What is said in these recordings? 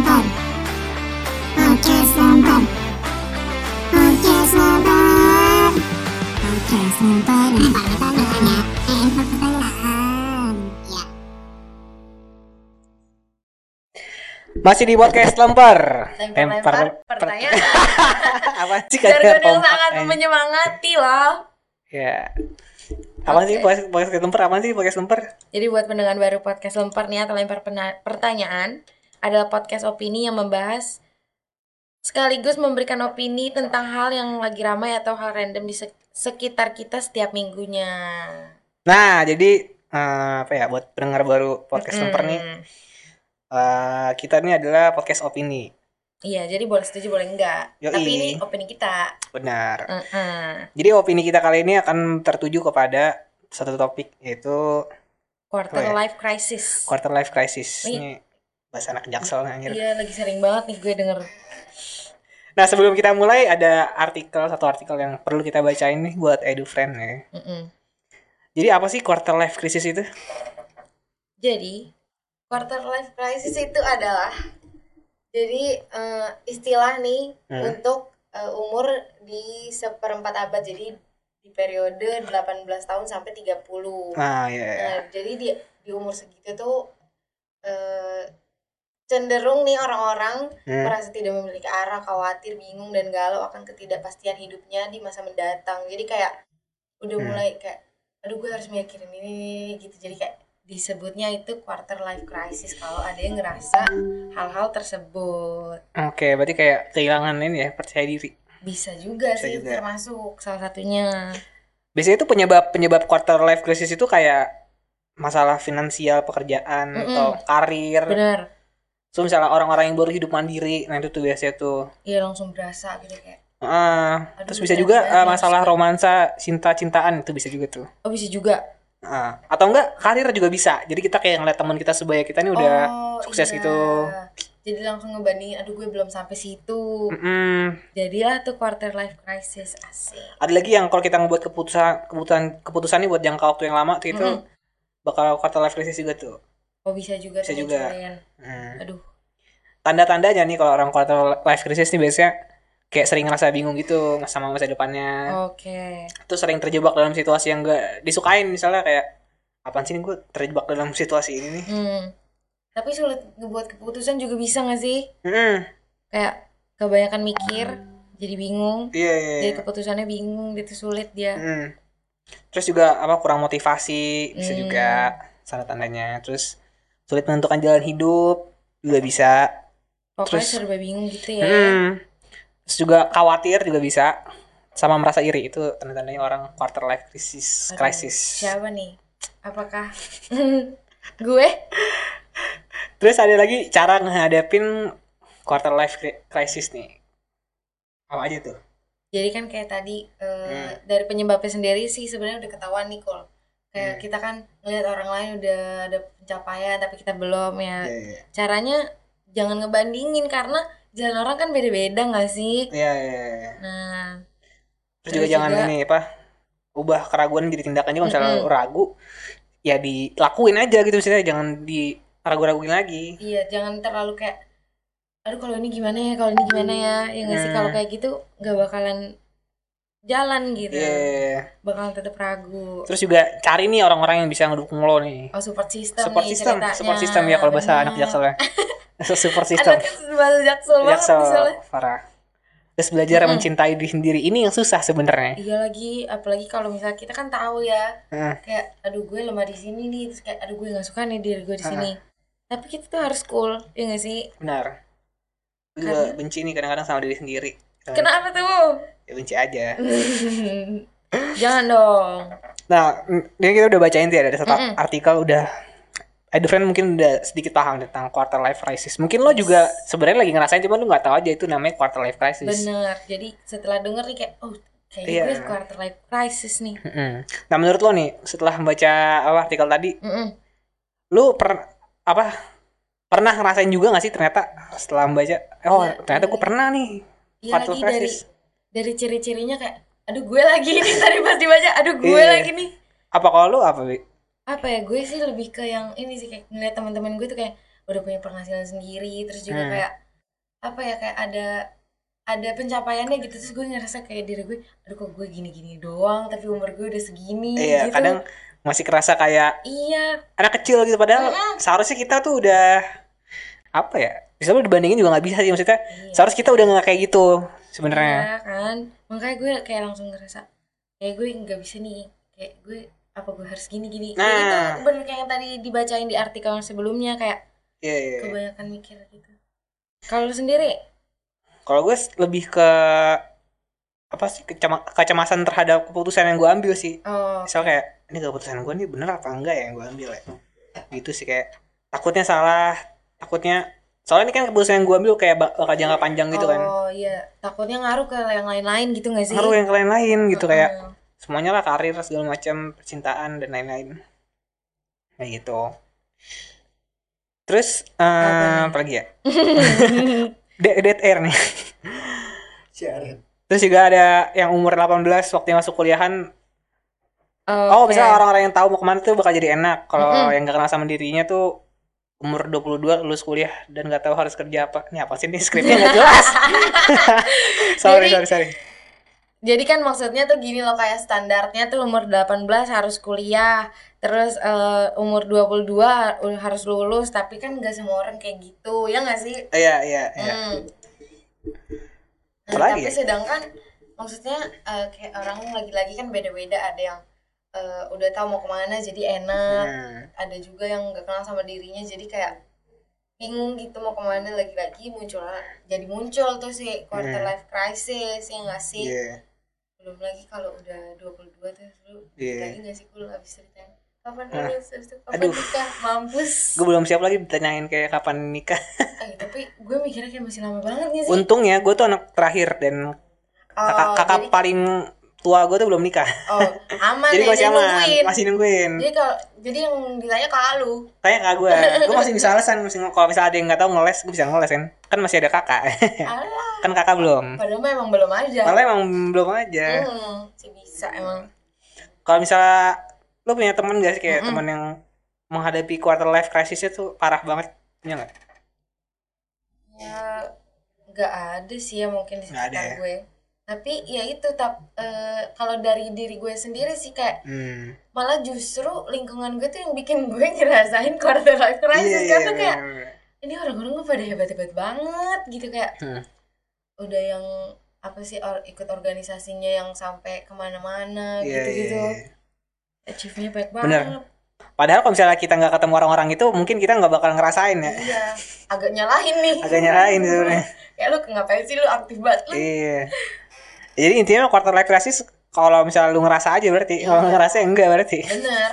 Lempar Podcast Lempar Podcast Lempar Podcast Lempar Lempar pertanyaan Eh, lempar. Pertanyaan Ya Masih di podcast lempar. lempar-lempar pertanyaan. Apa sih? Jargon kata yang kompak sangat menyemangati loh. Ya. Apa sih Oke. podcast podcast lempar? Apa sih podcast lempar? jadi buat pendengar baru podcast lempar nih atau lempar pena- pertanyaan adalah podcast opini yang membahas sekaligus memberikan opini tentang hal yang lagi ramai atau hal random di sek- sekitar kita setiap minggunya Nah, jadi eh, apa ya buat pendengar baru podcast lempar nih, Mm. eh, kita ini adalah podcast opini. iya jadi boleh setuju boleh enggak Yoi. tapi ini opini kita Benar. Mm-mm. Jadi opini kita kali ini akan tertuju kepada satu topik yaitu quarter ya. life crisis quarter life crisis. Wih. Ini bahasa anak jaksel anjir. iya lagi sering banget nih gue denger Nah, sebelum kita mulai ada artikel satu artikel yang perlu kita bacain nih buat EduFriend ya. Mm-mm. Jadi apa sih quarter life crisis itu? Jadi, quarter life crisis itu adalah jadi eh, istilah nih Hmm. untuk eh, umur di seperempat abad. Jadi di periode 18 tahun sampai 30. Nah, ya. ya. Nah, jadi di di umur segitu tuh eh, cenderung nih orang-orang Hmm. merasa tidak memiliki arah, khawatir, bingung dan galau akan ketidakpastian hidupnya di masa mendatang. Jadi kayak udah Hmm. mulai kayak aduh gue harus mikirin ini, gitu. Jadi kayak disebutnya itu quarter life crisis kalau ada yang ngerasa hal-hal tersebut. Oke, berarti kayak kehilangan ini ya percaya diri. Bisa juga Bisa sih juga. termasuk salah satunya. Biasanya itu penyebab penyebab quarter life crisis itu kayak masalah finansial, pekerjaan Mm-mm. atau karir. Bener. So misalnya orang-orang yang baru hidup mandiri, nah itu tuh biasanya tuh. Iya langsung berasa gitu kayak Ah, Aduh, terus bisa juga nih, masalah romansa, cinta-cintaan itu bisa juga tuh. oh bisa juga. Ah, atau enggak karir juga bisa. Jadi kita kayak ngeliat teman kita sebaya kita ini udah Oh, sukses iya. gitu. Jadi langsung ngebandingin, aduh gue belum sampai situ. Mm-mm. Jadilah tuh quarter life crisis asik. Ada lagi yang kalau kita ngebuat keputusan keputusan keputusan nih buat jangka waktu yang lama tuh itu Mm-mm. bakal quarter life crisis juga tuh. Oh bisa juga Bisa juga. Hmm. Aduh. Tanda-tandanya nih kalau orang quarter life crisis nih biasanya kayak sering ngerasa bingung gitu sama masa depannya. Oke. Terus sering terjebak dalam situasi yang gak disukain misalnya kayak apaan sih nih gue terjebak dalam situasi ini nih. Hmm. Tapi sulit ngebuat keputusan juga bisa gak sih? Mm-mm. Kayak kebanyakan mikir, jadi bingung. Iya iya. Jadi iya. keputusannya bingung, gitu sulit dia. Mm. Terus juga apa kurang motivasi bisa Hmm. juga tanda tandanya. Terus sulit menentukan jalan hidup juga bisa. Pokoknya Terus- serba bingung gitu ya. Hmm. Terus juga khawatir juga bisa. Sama merasa iri itu tanda-tandanya orang quarter life crisis. Aduh, crisis. Siapa nih? Apakah gue? Terus ada lagi cara ngehadapin quarter life cri- crisis nih. Apa aja tuh? Jadi kan kayak tadi eh, Hmm. dari penyebabnya sendiri sih sebenarnya udah ketahuan nih kol. Kayak Hmm. kita kan ngelihat orang lain udah ada pencapaian tapi kita belum ya. Iya, iya. Caranya jangan ngebandingin karena jalan orang kan beda-beda nggak sih? Iya, iya, iya. Nah, Terus juga Terus jangan juga- ini apa? Ubah keraguan jadi tindakan juga misalnya Mm-mm. lu ragu ya dilakuin aja gitu misalnya jangan di ragu-raguin lagi. iya jangan terlalu kayak aduh kalau ini gimana ya, kalau ini gimana ya. Ya nggak sih Hmm. kalau kayak gitu nggak bakalan jalan gitu. Iya. Bakalan tetap ragu. Terus juga cari nih orang-orang yang bisa ngedukung lo nih. Oh, support system Support nih system, ceritanya. support system ya kalau bahasa anak jaksel ya. support system. Anak bahasa jaksel Jaksel parah. Terus belajar Mm-mm. mencintai diri sendiri ini yang susah sebenarnya. Iya lagi, apalagi kalau misalnya kita kan tahu ya, Heeh. kayak aduh gue lemah di sini nih, terus kayak aduh gue nggak suka nih diri gue di sini. Tapi kita tuh harus cool, ya nggak sih? Benar. Gue benci nih kadang-kadang sama diri sendiri. Kenapa tuh? Ya benci aja. Jangan dong. Nah, ini kita udah bacain tuh ya, ada satu Mm-mm. artikel udah friend mungkin udah sedikit paham tentang quarter life crisis. Mungkin lo juga sebenarnya lagi ngerasain cuma lo nggak tahu aja itu namanya quarter life crisis. Bener. Jadi setelah denger nih kayak, oh kayaknya Iya. gue quarter life crisis nih. Mm-mm. Nah, menurut lo nih setelah membaca apa artikel tadi, Mm-mm. lo per apa pernah ngerasain juga gak sih ternyata setelah membaca oh Iya, ternyata iya gue lagi. pernah nih Iya quarter dari crisis. dari ciri-cirinya kayak, aduh gue lagi nih tadi pas dibaca, aduh gue Iya. lagi nih. Apa kalau lo apa Bi? Apa ya gue sih lebih ke yang ini sih kayak ngeliat teman-teman gue tuh kayak udah punya penghasilan sendiri terus juga Hmm. kayak apa ya kayak ada ada pencapaiannya gitu terus gue ngerasa kayak diri gue aduh kok gue gini-gini doang tapi umur gue udah segini iya gitu kadang masih kerasa kayak iya anak kecil gitu padahal seharusnya kita tuh udah apa ya bisa lu dibandingin juga nggak bisa sih maksudnya Iya. seharusnya kita udah nggak kayak gitu sebenarnya. Iya kan? Makanya gue kayak langsung ngerasa kayak gue nggak bisa nih kayak gue apa gue harus gini gini Nah. itu bener kayak yang tadi dibacain di artikel yang sebelumnya kayak Iya, iya, iya. kebanyakan mikir gitu. Kalau sendiri? Kalau gue lebih ke apa sih kecema- kecemasan terhadap keputusan yang gue ambil sih. Oh misal kayak ini keputusan gue nih bener apa enggak ya yang gue ambil ya? Gitu sih kayak takutnya salah takutnya soalnya ini kan keputusan yang gue ambil kayak bak- bakal jangka panjang gitu kan. Oh iya. Takutnya ngaruh ke yang lain-lain gitu gak sih? Ngaruh yang ke lain-lain gitu kayak Heeh. semuanya lah karir segala macam percintaan dan lain-lain. Kayak gitu. Terus eh Apa lagi ya? De- dead air nih. Terus juga ada yang umur 18 waktu masuk kuliahan. Oh Oke. misalnya orang-orang yang tahu mau ke mana tuh bakal jadi enak. Kalau Mm-mm. yang gak kenal sama dirinya tuh umur 22 lulus kuliah dan gak tahu harus kerja apa ini apa sih ini skripnya nggak jelas sorry Jadi- sorry sorry Jadi kan maksudnya tuh gini loh kayak standarnya tuh umur 18 harus kuliah, terus eh, umur 22 ul- harus lulus, tapi kan gak semua orang kayak gitu, ya gak sih? iya iya iya Hmm. Nah, Apalagi tapi ya? sedangkan maksudnya eh, kayak orang lagi-lagi kan beda-beda ada yang eh, udah tahu mau ke mana jadi enak, Hmm. ada juga yang gak kenal sama dirinya jadi kayak bingung gitu mau ke mana lagi-lagi muncul jadi muncul tuh si quarter Hmm. life crisis ya gak sih? Iya. belum lagi kalau udah 22 tuh lu Iya. lagi gak sih gue habis ceritain kapan Ah. lulus habis itu kapan Aduh. nikah mampus gue belum siap lagi ditanyain kayak kapan nikah eh, tapi gue mikirnya kayak masih lama banget gak sih untungnya gue tuh anak terakhir dan kakak oh, kakak jadi, paling tua gue tuh belum nikah. Oh aman jadi ya, masih dia aman nungguin. masih nungguin. Jadi kalau jadi yang ditanya kakak lu? Kayak kak gue gue masih bisa alasan masih kalau misalnya ada yang nggak tahu ngeles gue bisa ngeles kan. Kan masih ada kakak. Alah. Kan kakak belum. Padahal emang belum aja. Malah emang belum aja. Hmm, sih bisa emang. Kalau misalnya lu punya temen gak sih kayak Mm-mm. temen yang menghadapi quarter life crisisnya tuh parah banget punya nggak? Ya nggak ada sih ya mungkin di sekitar ya? gue tapi ya itu tap eh, kalau dari diri gue sendiri sih kayak hmm. malah justru lingkungan gue tuh yang bikin gue ngerasain quarter life crisis Iya, karena iya, kayak bener, bener. ini orang-orang gue pada hebat-hebat banget gitu kayak Hmm. udah yang apa sih or- ikut organisasinya yang sampai ke mana-mana Iya, gitu-gitu iya, iya. achieve-nya baik Bener. banget Padahal kalau misalnya kita nggak ketemu orang-orang itu, mungkin kita nggak bakal ngerasain ya. iya agak nyalahin nih Agak nyalahin sebenarnya. kayak lu ngapain sih lu aktif banget lu Iya. Jadi intinya quarter life crisis kalau misalnya lu ngerasa aja berarti, kalau nggak ngerasa ya enggak berarti. bener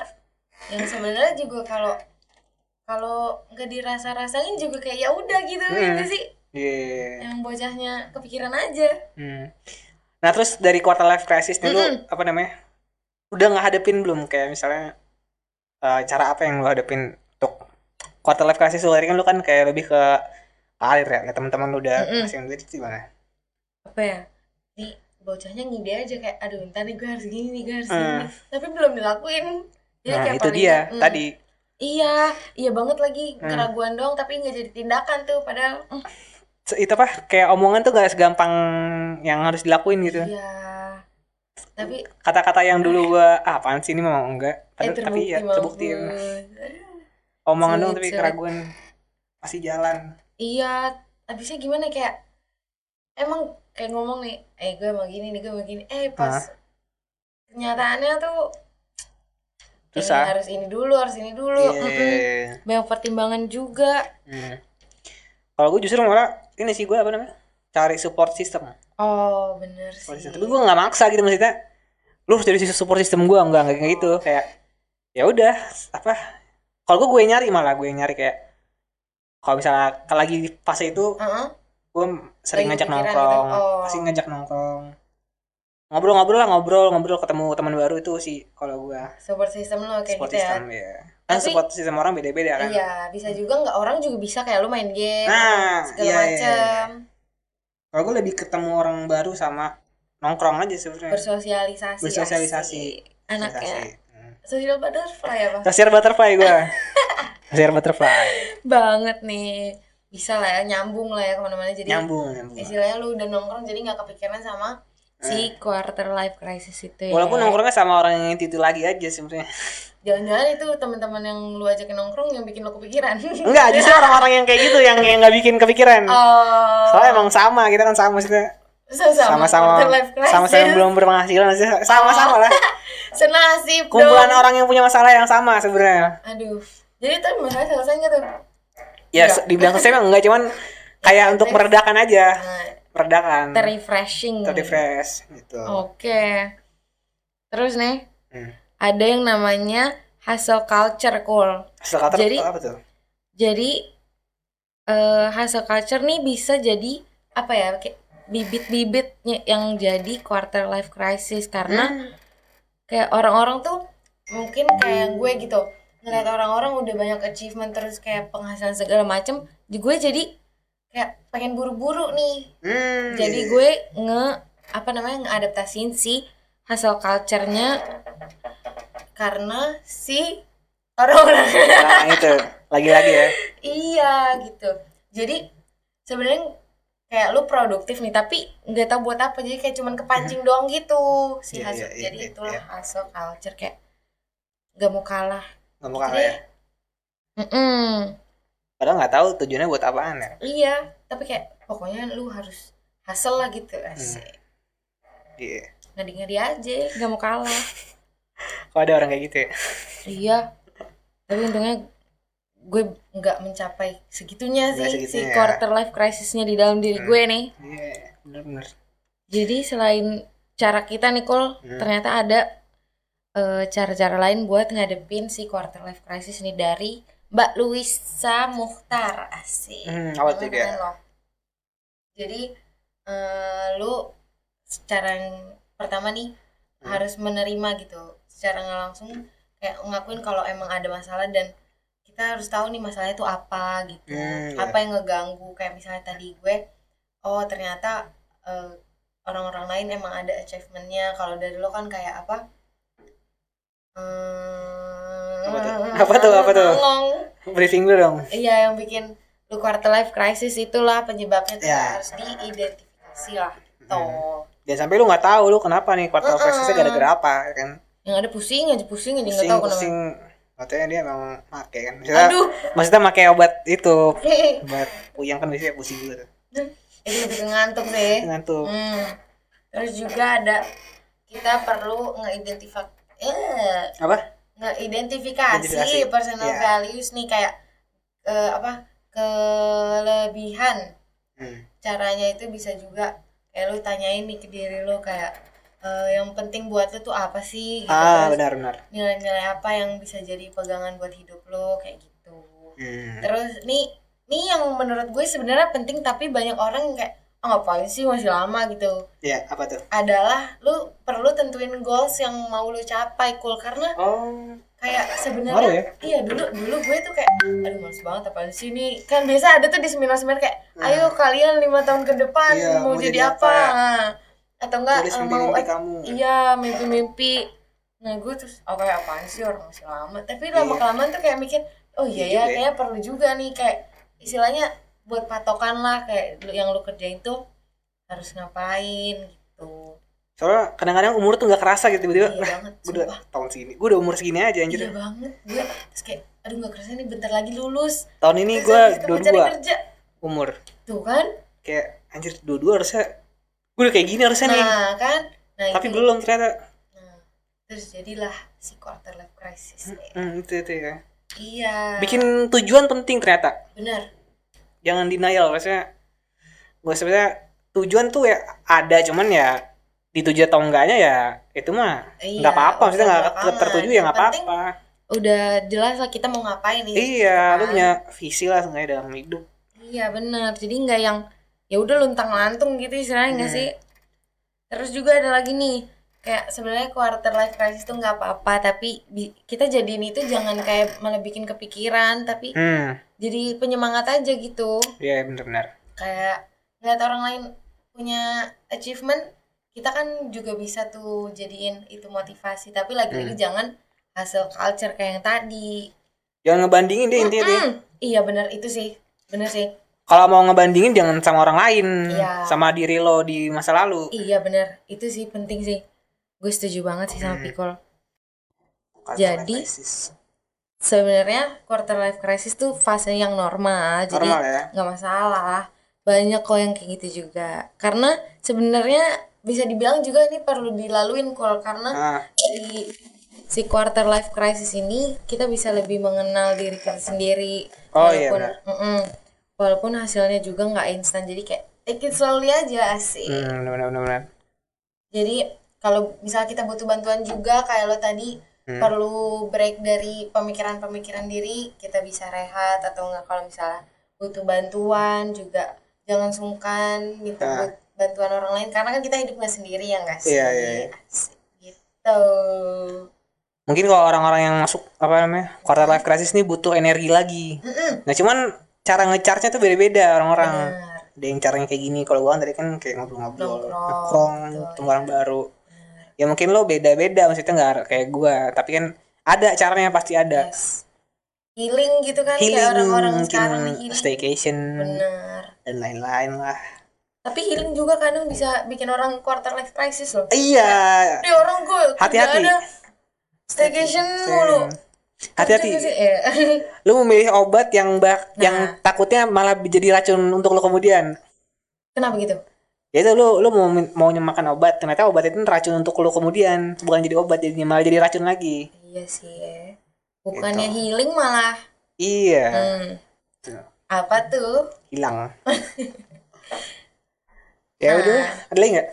yang sebenarnya juga kalau kalau nggak dirasa-rasain juga kayak ya udah gitu ya Hmm. nggak sih Iya. yang bocahnya kepikiran aja Hmm. Nah terus dari quarter life crisis nih lu Mm-mm. apa namanya? Udah nggak hadepin belum kayak misalnya eh, cara apa yang lu hadepin untuk quarter life crisis lu kan lu kan kayak lebih ke karir ya, teman-teman lu udah ngeliat itu gimana? apa ya nih bocahnya ngide aja kayak aduh ntar nih gue harus gini nih gue harus Hmm. gini tapi belum dilakuin Jadi Nah kayak itu paling- dia hmm, tadi. iya iya banget lagi Hmm. keraguan doang tapi nggak jadi tindakan tuh padahal hmm, Itu apa? Kayak omongan tuh gak segampang yang harus dilakuin gitu. iya tapi Kata-kata yang dulu gua ah, apaan sih ini memang enggak. eh Padahal tapi terbukti ya terbukti. mampus. Aduh. Omongan dong tapi keraguan masih jalan. iya habisnya gimana kayak emang kayak ngomong nih eh gue mau gini nih gue mau gini eh pas kenyataannya tuh eh, Susah. harus ini dulu harus ini dulu Iya. Mm-mm. banyak pertimbangan juga Hmm. Kalau gue justru malah ini sih gue apa namanya? Cari support system. oh bener sih Support system. Tapi gue nggak maksa gitu maksudnya. Lu harus jadi support system gue enggak enggak kayak gitu kayak ya udah apa kalau gue gue nyari malah gue nyari kayak kalau misalnya kalau lagi fase itu Heeh. Gue sering Lagi ngajak pikiran nongkrong. gitu. Oh. pasti ngajak nongkrong. Ngobrol-ngobrol lah ngobrol ngobrol ketemu teman baru itu sih kalau gue support system lo kayak support gitu ya? system ya kan Tapi- support system orang beda-beda kan? Iya bisa juga nggak orang juga bisa kayak lu main game Nah, segala iya, iya, macem. Kalau gue lebih ketemu orang baru sama nongkrong aja sebenarnya. Bersosialisasi Bersosialisasi. asik. anaknya. Hmm. social butterfly apa? Sosial butterfly gue Sosial butterfly. Banget nih bisa lah ya nyambung lah ya ke mana-mana. Jadi nyambung nyambung. istilahnya lu udah nongkrong jadi nggak kepikiran sama si quarter life crisis itu ya. Eh. walaupun nongkrongnya sama orang yang itu lagi aja sebenarnya. Jangan-jangan itu teman-teman yang lu ajakin nongkrong yang bikin lu kepikiran. Enggak justru orang-orang yang kayak gitu yang yang nggak bikin kepikiran. Oh. Soalnya emang sama kita kan sama sih sama sama-sama. sama-sama belum berpenghasilan sih sama-sama lah. Senasib kumpulan dong. orang yang punya masalah yang sama sebenarnya. Aduh. Jadi tuh masalah selesai nggak tuh ya Enggak. dibilang selesai emang enggak cuman kayak untuk meredakan aja. Nah, meredakan. terrefreshing terrefresh gitu. Oke. Terus nih Hmm. ada yang namanya hustle culture cool Hasil kata Jadi- apa tuh? jadi eh hustle culture nih bisa jadi apa ya kayak bibit-bibitnya yang jadi quarter life crisis. Karena Hmm. kayak orang-orang tuh mungkin kayak gue gitu ngeliat orang-orang udah banyak achievement terus kayak penghasilan segala macem di gue jadi kayak pengen buru-buru nih. Hmm, jadi iya. gue nge apa namanya ngeadaptasin si hustle culture-nya karena si orang-orang. Nah itu lagi-lagi ya. Iya gitu. Jadi sebenarnya kayak lu produktif nih tapi nggak tahu buat apa jadi kayak cuman kepancing doang gitu si Iya, hustle. iya, iya, jadi iya, itulah iya. hustle culture kayak gak mau kalah nggak mau kalah ya Mm-mm. padahal nggak tahu tujuannya buat apaan ya. Iya tapi kayak pokoknya lu harus hustle lah gitu Hmm. asik. Iya. Ngadi-ngadi aja. Gak mau kalah. Kok ada orang kayak gitu ya? Iya. Tapi untungnya gue nggak mencapai segitunya Nggak sih si segitunya ya. quarter life crisisnya di dalam diri gue nih. Iya bener-bener. Jadi selain cara kita nih Kol, Hmm. ternyata ada cara-cara lain buat ngadepin si quarter life crisis ini dari Mbak Luisa Muhtar asik. Hmm, dia? keren loh. Jadi eh, lu secara yang pertama nih Hmm. harus menerima gitu, secara nggak langsung kayak ngakuin kalau emang ada masalah dan kita harus tahu nih masalahnya itu apa gitu, Hmm, iya. apa yang ngeganggu kayak misalnya tadi gue, oh ternyata eh, orang-orang lain emang ada achievementnya kalau dari lo kan kayak apa Apa tuh? Apa tuh? Apa tuh? briefing dulu dong. Iya yang bikin lu quarter life crisis itulah penyebabnya tuh Ya. harus diidentifikasi lah. Tuh. Jangan sampai lu nggak tahu lu kenapa nih quarter life crisisnya gara-gara apa ya kan? Yang ada pusing aja pusing aja nggak tahu kenapa. pusing. Katanya dia emang make kan? Maksudnya, aduh. maksudnya make obat itu. Obat puyang kan biasanya pusing juga tuh. Itu lebih ngantuk sih. Ngantuk. Hmm. Terus juga ada kita perlu ngeidentifikasi eh apa ngeidentifikasi Identifikasi, personal iya. values nih kayak eh, apa kelebihan hmm. caranya itu bisa juga kayak lu tanyain nih ke diri lu kayak eh, yang penting buat lu tuh apa sih gitu ah Terus benar-benar nilai-nilai apa yang bisa jadi pegangan buat hidup lu kayak gitu hmm. terus nih nih yang menurut gue sebenarnya penting tapi banyak orang kayak oh, ngapain sih masih lama gitu ya apa tuh adalah lu perlu tentuin goals yang mau lu capai cool karena oh kayak sebenarnya ya? iya dulu dulu gue tuh kayak aduh males banget apaan sih ini kan biasa ada tuh di seminar-seminar kayak ayo kalian lima tahun ke depan Nah. Iya, mau, mau jadi, jadi apa, apa? Nah, atau enggak Tulis eh, mau mimpi-mimpi eh, kamu. iya mimpi-mimpi nah gue terus oh kayak apaan sih orang masih lama tapi lama Iya. kelamaan tuh kayak mikir oh iya Iya ya ya. kayaknya perlu juga nih kayak istilahnya buat patokan lah kayak lu- yang lu kerjain tuh harus ngapain gitu. Soalnya kadang-kadang umur tuh nggak kerasa gitu tiba-tiba iya nah banget gue udah tahun segini gue udah umur segini aja anjir. Iya banget gue terus kayak aduh nggak kerasa nih bentar lagi lulus. Tahun ini gue dua dua umur. Tuh kan? Kayak anjir dua dua harusnya gue udah kayak gini harusnya nih. Nah kan? Nah tapi itu. belum ternyata. Nah, terus jadilah si quarter life crisis hmm, itu itu ya. Iya. Bikin tujuan penting ternyata. Benar jangan denial maksudnya gue sebenarnya tujuan tuh ya ada cuman ya dituju atau enggaknya ya itu mah Iya, nggak apa-apa. Maksudnya nggak tertuju ya nggak apa-apa. udah jelas lah kita mau ngapain nih iya kan? lu punya visi lah seenggaknya dalam hidup. Iya benar jadi nggak yang ya udah luntang lantung gitu istilahnya nggak Hmm. sih? Terus juga ada lagi nih kayak sebenarnya quarter life crisis tuh nggak apa-apa tapi bi- kita jadiin itu jangan kayak malah bikin kepikiran tapi hmm. jadi penyemangat aja gitu. Iya bener-bener kayak ngeliat orang lain punya achievement kita kan juga bisa tuh jadiin itu motivasi tapi lagi-lagi Hmm. jangan hasil culture kayak yang tadi. Jangan ngebandingin deh intinya deh. Iya benar itu sih. Benar sih. Kalau mau ngebandingin jangan sama orang lain Iya. sama diri lo di masa lalu. Iya benar itu sih penting sih gue setuju banget sih Hmm. sama Pikol Quarter Jadi, sebenarnya quarter life crisis tuh fase yang normal jadi normal ya? nggak masalah. Banyak kok yang kayak gitu juga. Karena sebenarnya bisa dibilang juga ini perlu dilaluin kol karena nah, di si quarter life crisis ini kita bisa lebih mengenal diri kita sendiri. Oh, iya, walaupun benar. mm-mm. walaupun hasilnya juga nggak instan. Jadi kayak take it slowly aja sih hmm, jadi kalau misalnya kita butuh bantuan juga kayak lo tadi Hmm. perlu break dari pemikiran-pemikiran diri kita bisa rehat atau enggak kalau misalnya butuh bantuan juga jangan sungkan minta Nah. buat bantuan orang lain karena kan kita hidupnya sendiri ya enggak sih? Iya, iya, iya. Gitu. Mungkin kalau orang-orang yang masuk apa namanya quarter life crisis ini butuh energi lagi. Nah cuman cara ngecharge-nya tuh beda-beda. Orang-orang ada yang caranya kayak gini. Kalau gua kan tadi kan kayak ngobrol-ngobrol Nongkrong, betul. ketemu orang baru ya mungkin lo beda-beda maksudnya nggak kayak gua tapi kan ada caranya pasti ada. Yes. healing gitu kan healing kayak orang-orang sekarang nih healing. staycation bener dan lain-lain lah. Tapi healing juga kadang bisa bikin orang quarter life crisis loh. Iya. Di orang gue Hati-hati. ada staycation mulu. Hati-hati. Eh. lu memilih obat yang bak Nah. yang takutnya malah jadi racun untuk lo kemudian. Kenapa gitu ya itu lu lu mau mau makan obat ternyata obat itu racun untuk lu kemudian. Bukan jadi obat jadi malah jadi racun lagi. Iya sih ya. Bukannya healing malah. Iya. Hmm. Tuh. apa tuh? Hilang. Ya Nah. udah ada lagi nggak?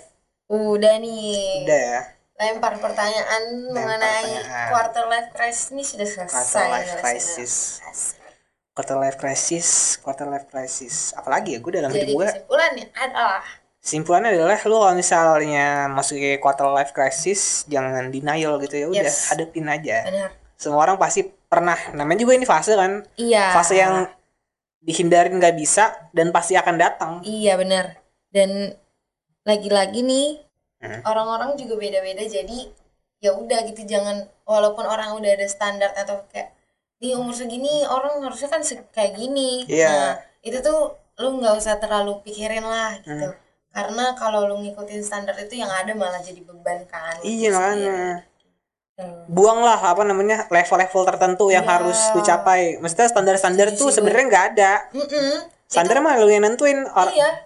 Udah nih. Udah ya. Lempar pertanyaan mengenai pertanyaan. quarter life crisis. Ini sudah selesai quarter life crisis. quarter life crisis quarter life crisis. Apalagi ya gue dalam jadi hidup gue kesimpulannya adalah simpulannya adalah lu kalau misalnya masuk ke quarter life crisis jangan denial gitu ya udah Yes. hadepin aja benar semua orang pasti pernah namanya juga ini fase kan iya fase yang dihindarin nggak bisa dan pasti akan datang Iya benar. Dan lagi-lagi nih Hmm. orang-orang juga beda-beda jadi ya udah gitu jangan walaupun orang udah ada standar atau kayak di umur segini orang harusnya kan kayak gini. Iya. Nah, itu tuh lu nggak usah terlalu pikirin lah gitu. Hmm. Karena kalau lu ngikutin standar itu yang ada malah jadi beban kan. iya makanya sendiri. buanglah apa namanya level-level tertentu yang Iya. harus dicapai maksudnya standar-standar Setuju tuh sih, sebenarnya nggak ada Mm-mm. standar mah lu yang nentuin Or- Iya,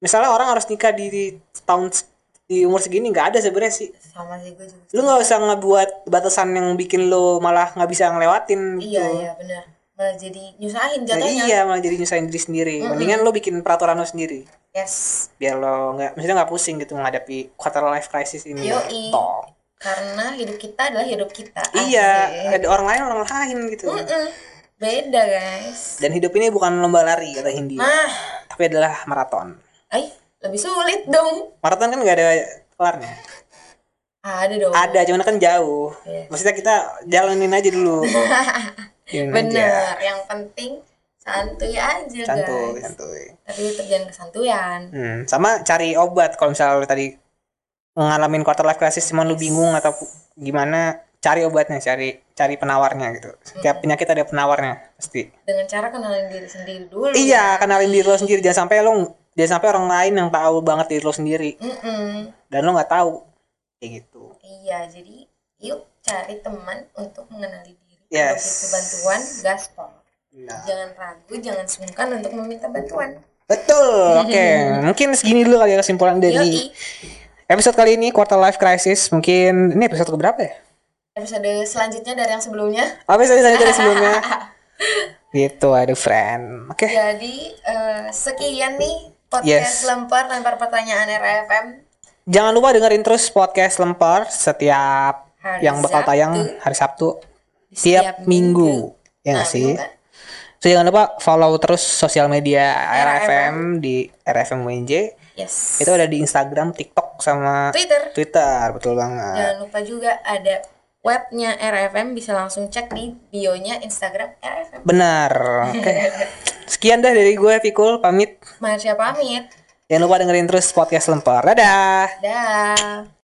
misalnya orang harus nikah di, di tahun di umur segini nggak ada sebenarnya sih sama sih gue juga. lu nggak usah ngebuat batasan yang bikin lu malah nggak bisa ngelewatin gitu Iya, iya benar. Malah jadi nyusahin Nah, jatuhnya. iya malah jadi nyusahin diri sendiri mendingan lu bikin peraturan lu sendiri Yes. biar lo nggak maksudnya nggak pusing gitu menghadapi quarter life crisis ini Yoi. Toh. karena hidup kita adalah hidup kita iya Asik. ada orang lain orang lain gitu Mm-mm. beda guys dan hidup ini bukan lomba lari kata Hindia nah tapi adalah maraton ay lebih sulit dong maraton kan nggak ada kelarnya ada dong ada cuman kan jauh Iya. maksudnya kita jalanin aja dulu bener aja. yang penting santuy aja santuy guys. Santuy tapi jangan kesantuyan. Hmm. sama cari obat. Kalau misalnya lu tadi ngalamin quarter life crisis cuman lu bingung atau gimana cari obatnya cari cari penawarnya gitu. Setiap penyakit ada penawarnya pasti. Dengan cara kenalin diri sendiri dulu. Iya kenalin diri lo sendiri. Jangan sampai lo jangan sampai orang lain yang tahu banget diri lo sendiri. Mm-mm. dan lo nggak tahu. Kayak gitu. Iya jadi yuk cari teman untuk mengenali diri Yes. bantuan gaspol. Nah. jangan ragu jangan sungkan untuk meminta bantuan. Betul oke. Mungkin segini dulu kali ya kesimpulan dari episode kali ini quarter life crisis. Mungkin ini episode keberapa ya? Episode selanjutnya dari yang sebelumnya. Apa episode dari sebelumnya. Gitu aduh friend. Oke. Jadi eh, sekian nih podcast Yes. lempar lempar pertanyaan RFM jangan lupa dengerin terus podcast lempar setiap Hari yang bakal Sabtu. tayang hari Sabtu Tiap setiap minggu, ya nggak Nah, sih bukan? So jangan lupa follow terus sosial media RFM. RFM di RFM WNJ. Yes. Itu ada di Instagram, TikTok sama Twitter. Twitter, betul banget. Jangan lupa juga ada webnya RFM bisa langsung cek di bionya Instagram RFM. Benar. Oke. Sekian dah dari gue Pikul pamit. Marsha pamit. Jangan lupa dengerin terus podcast lempar. Dadah. Dah.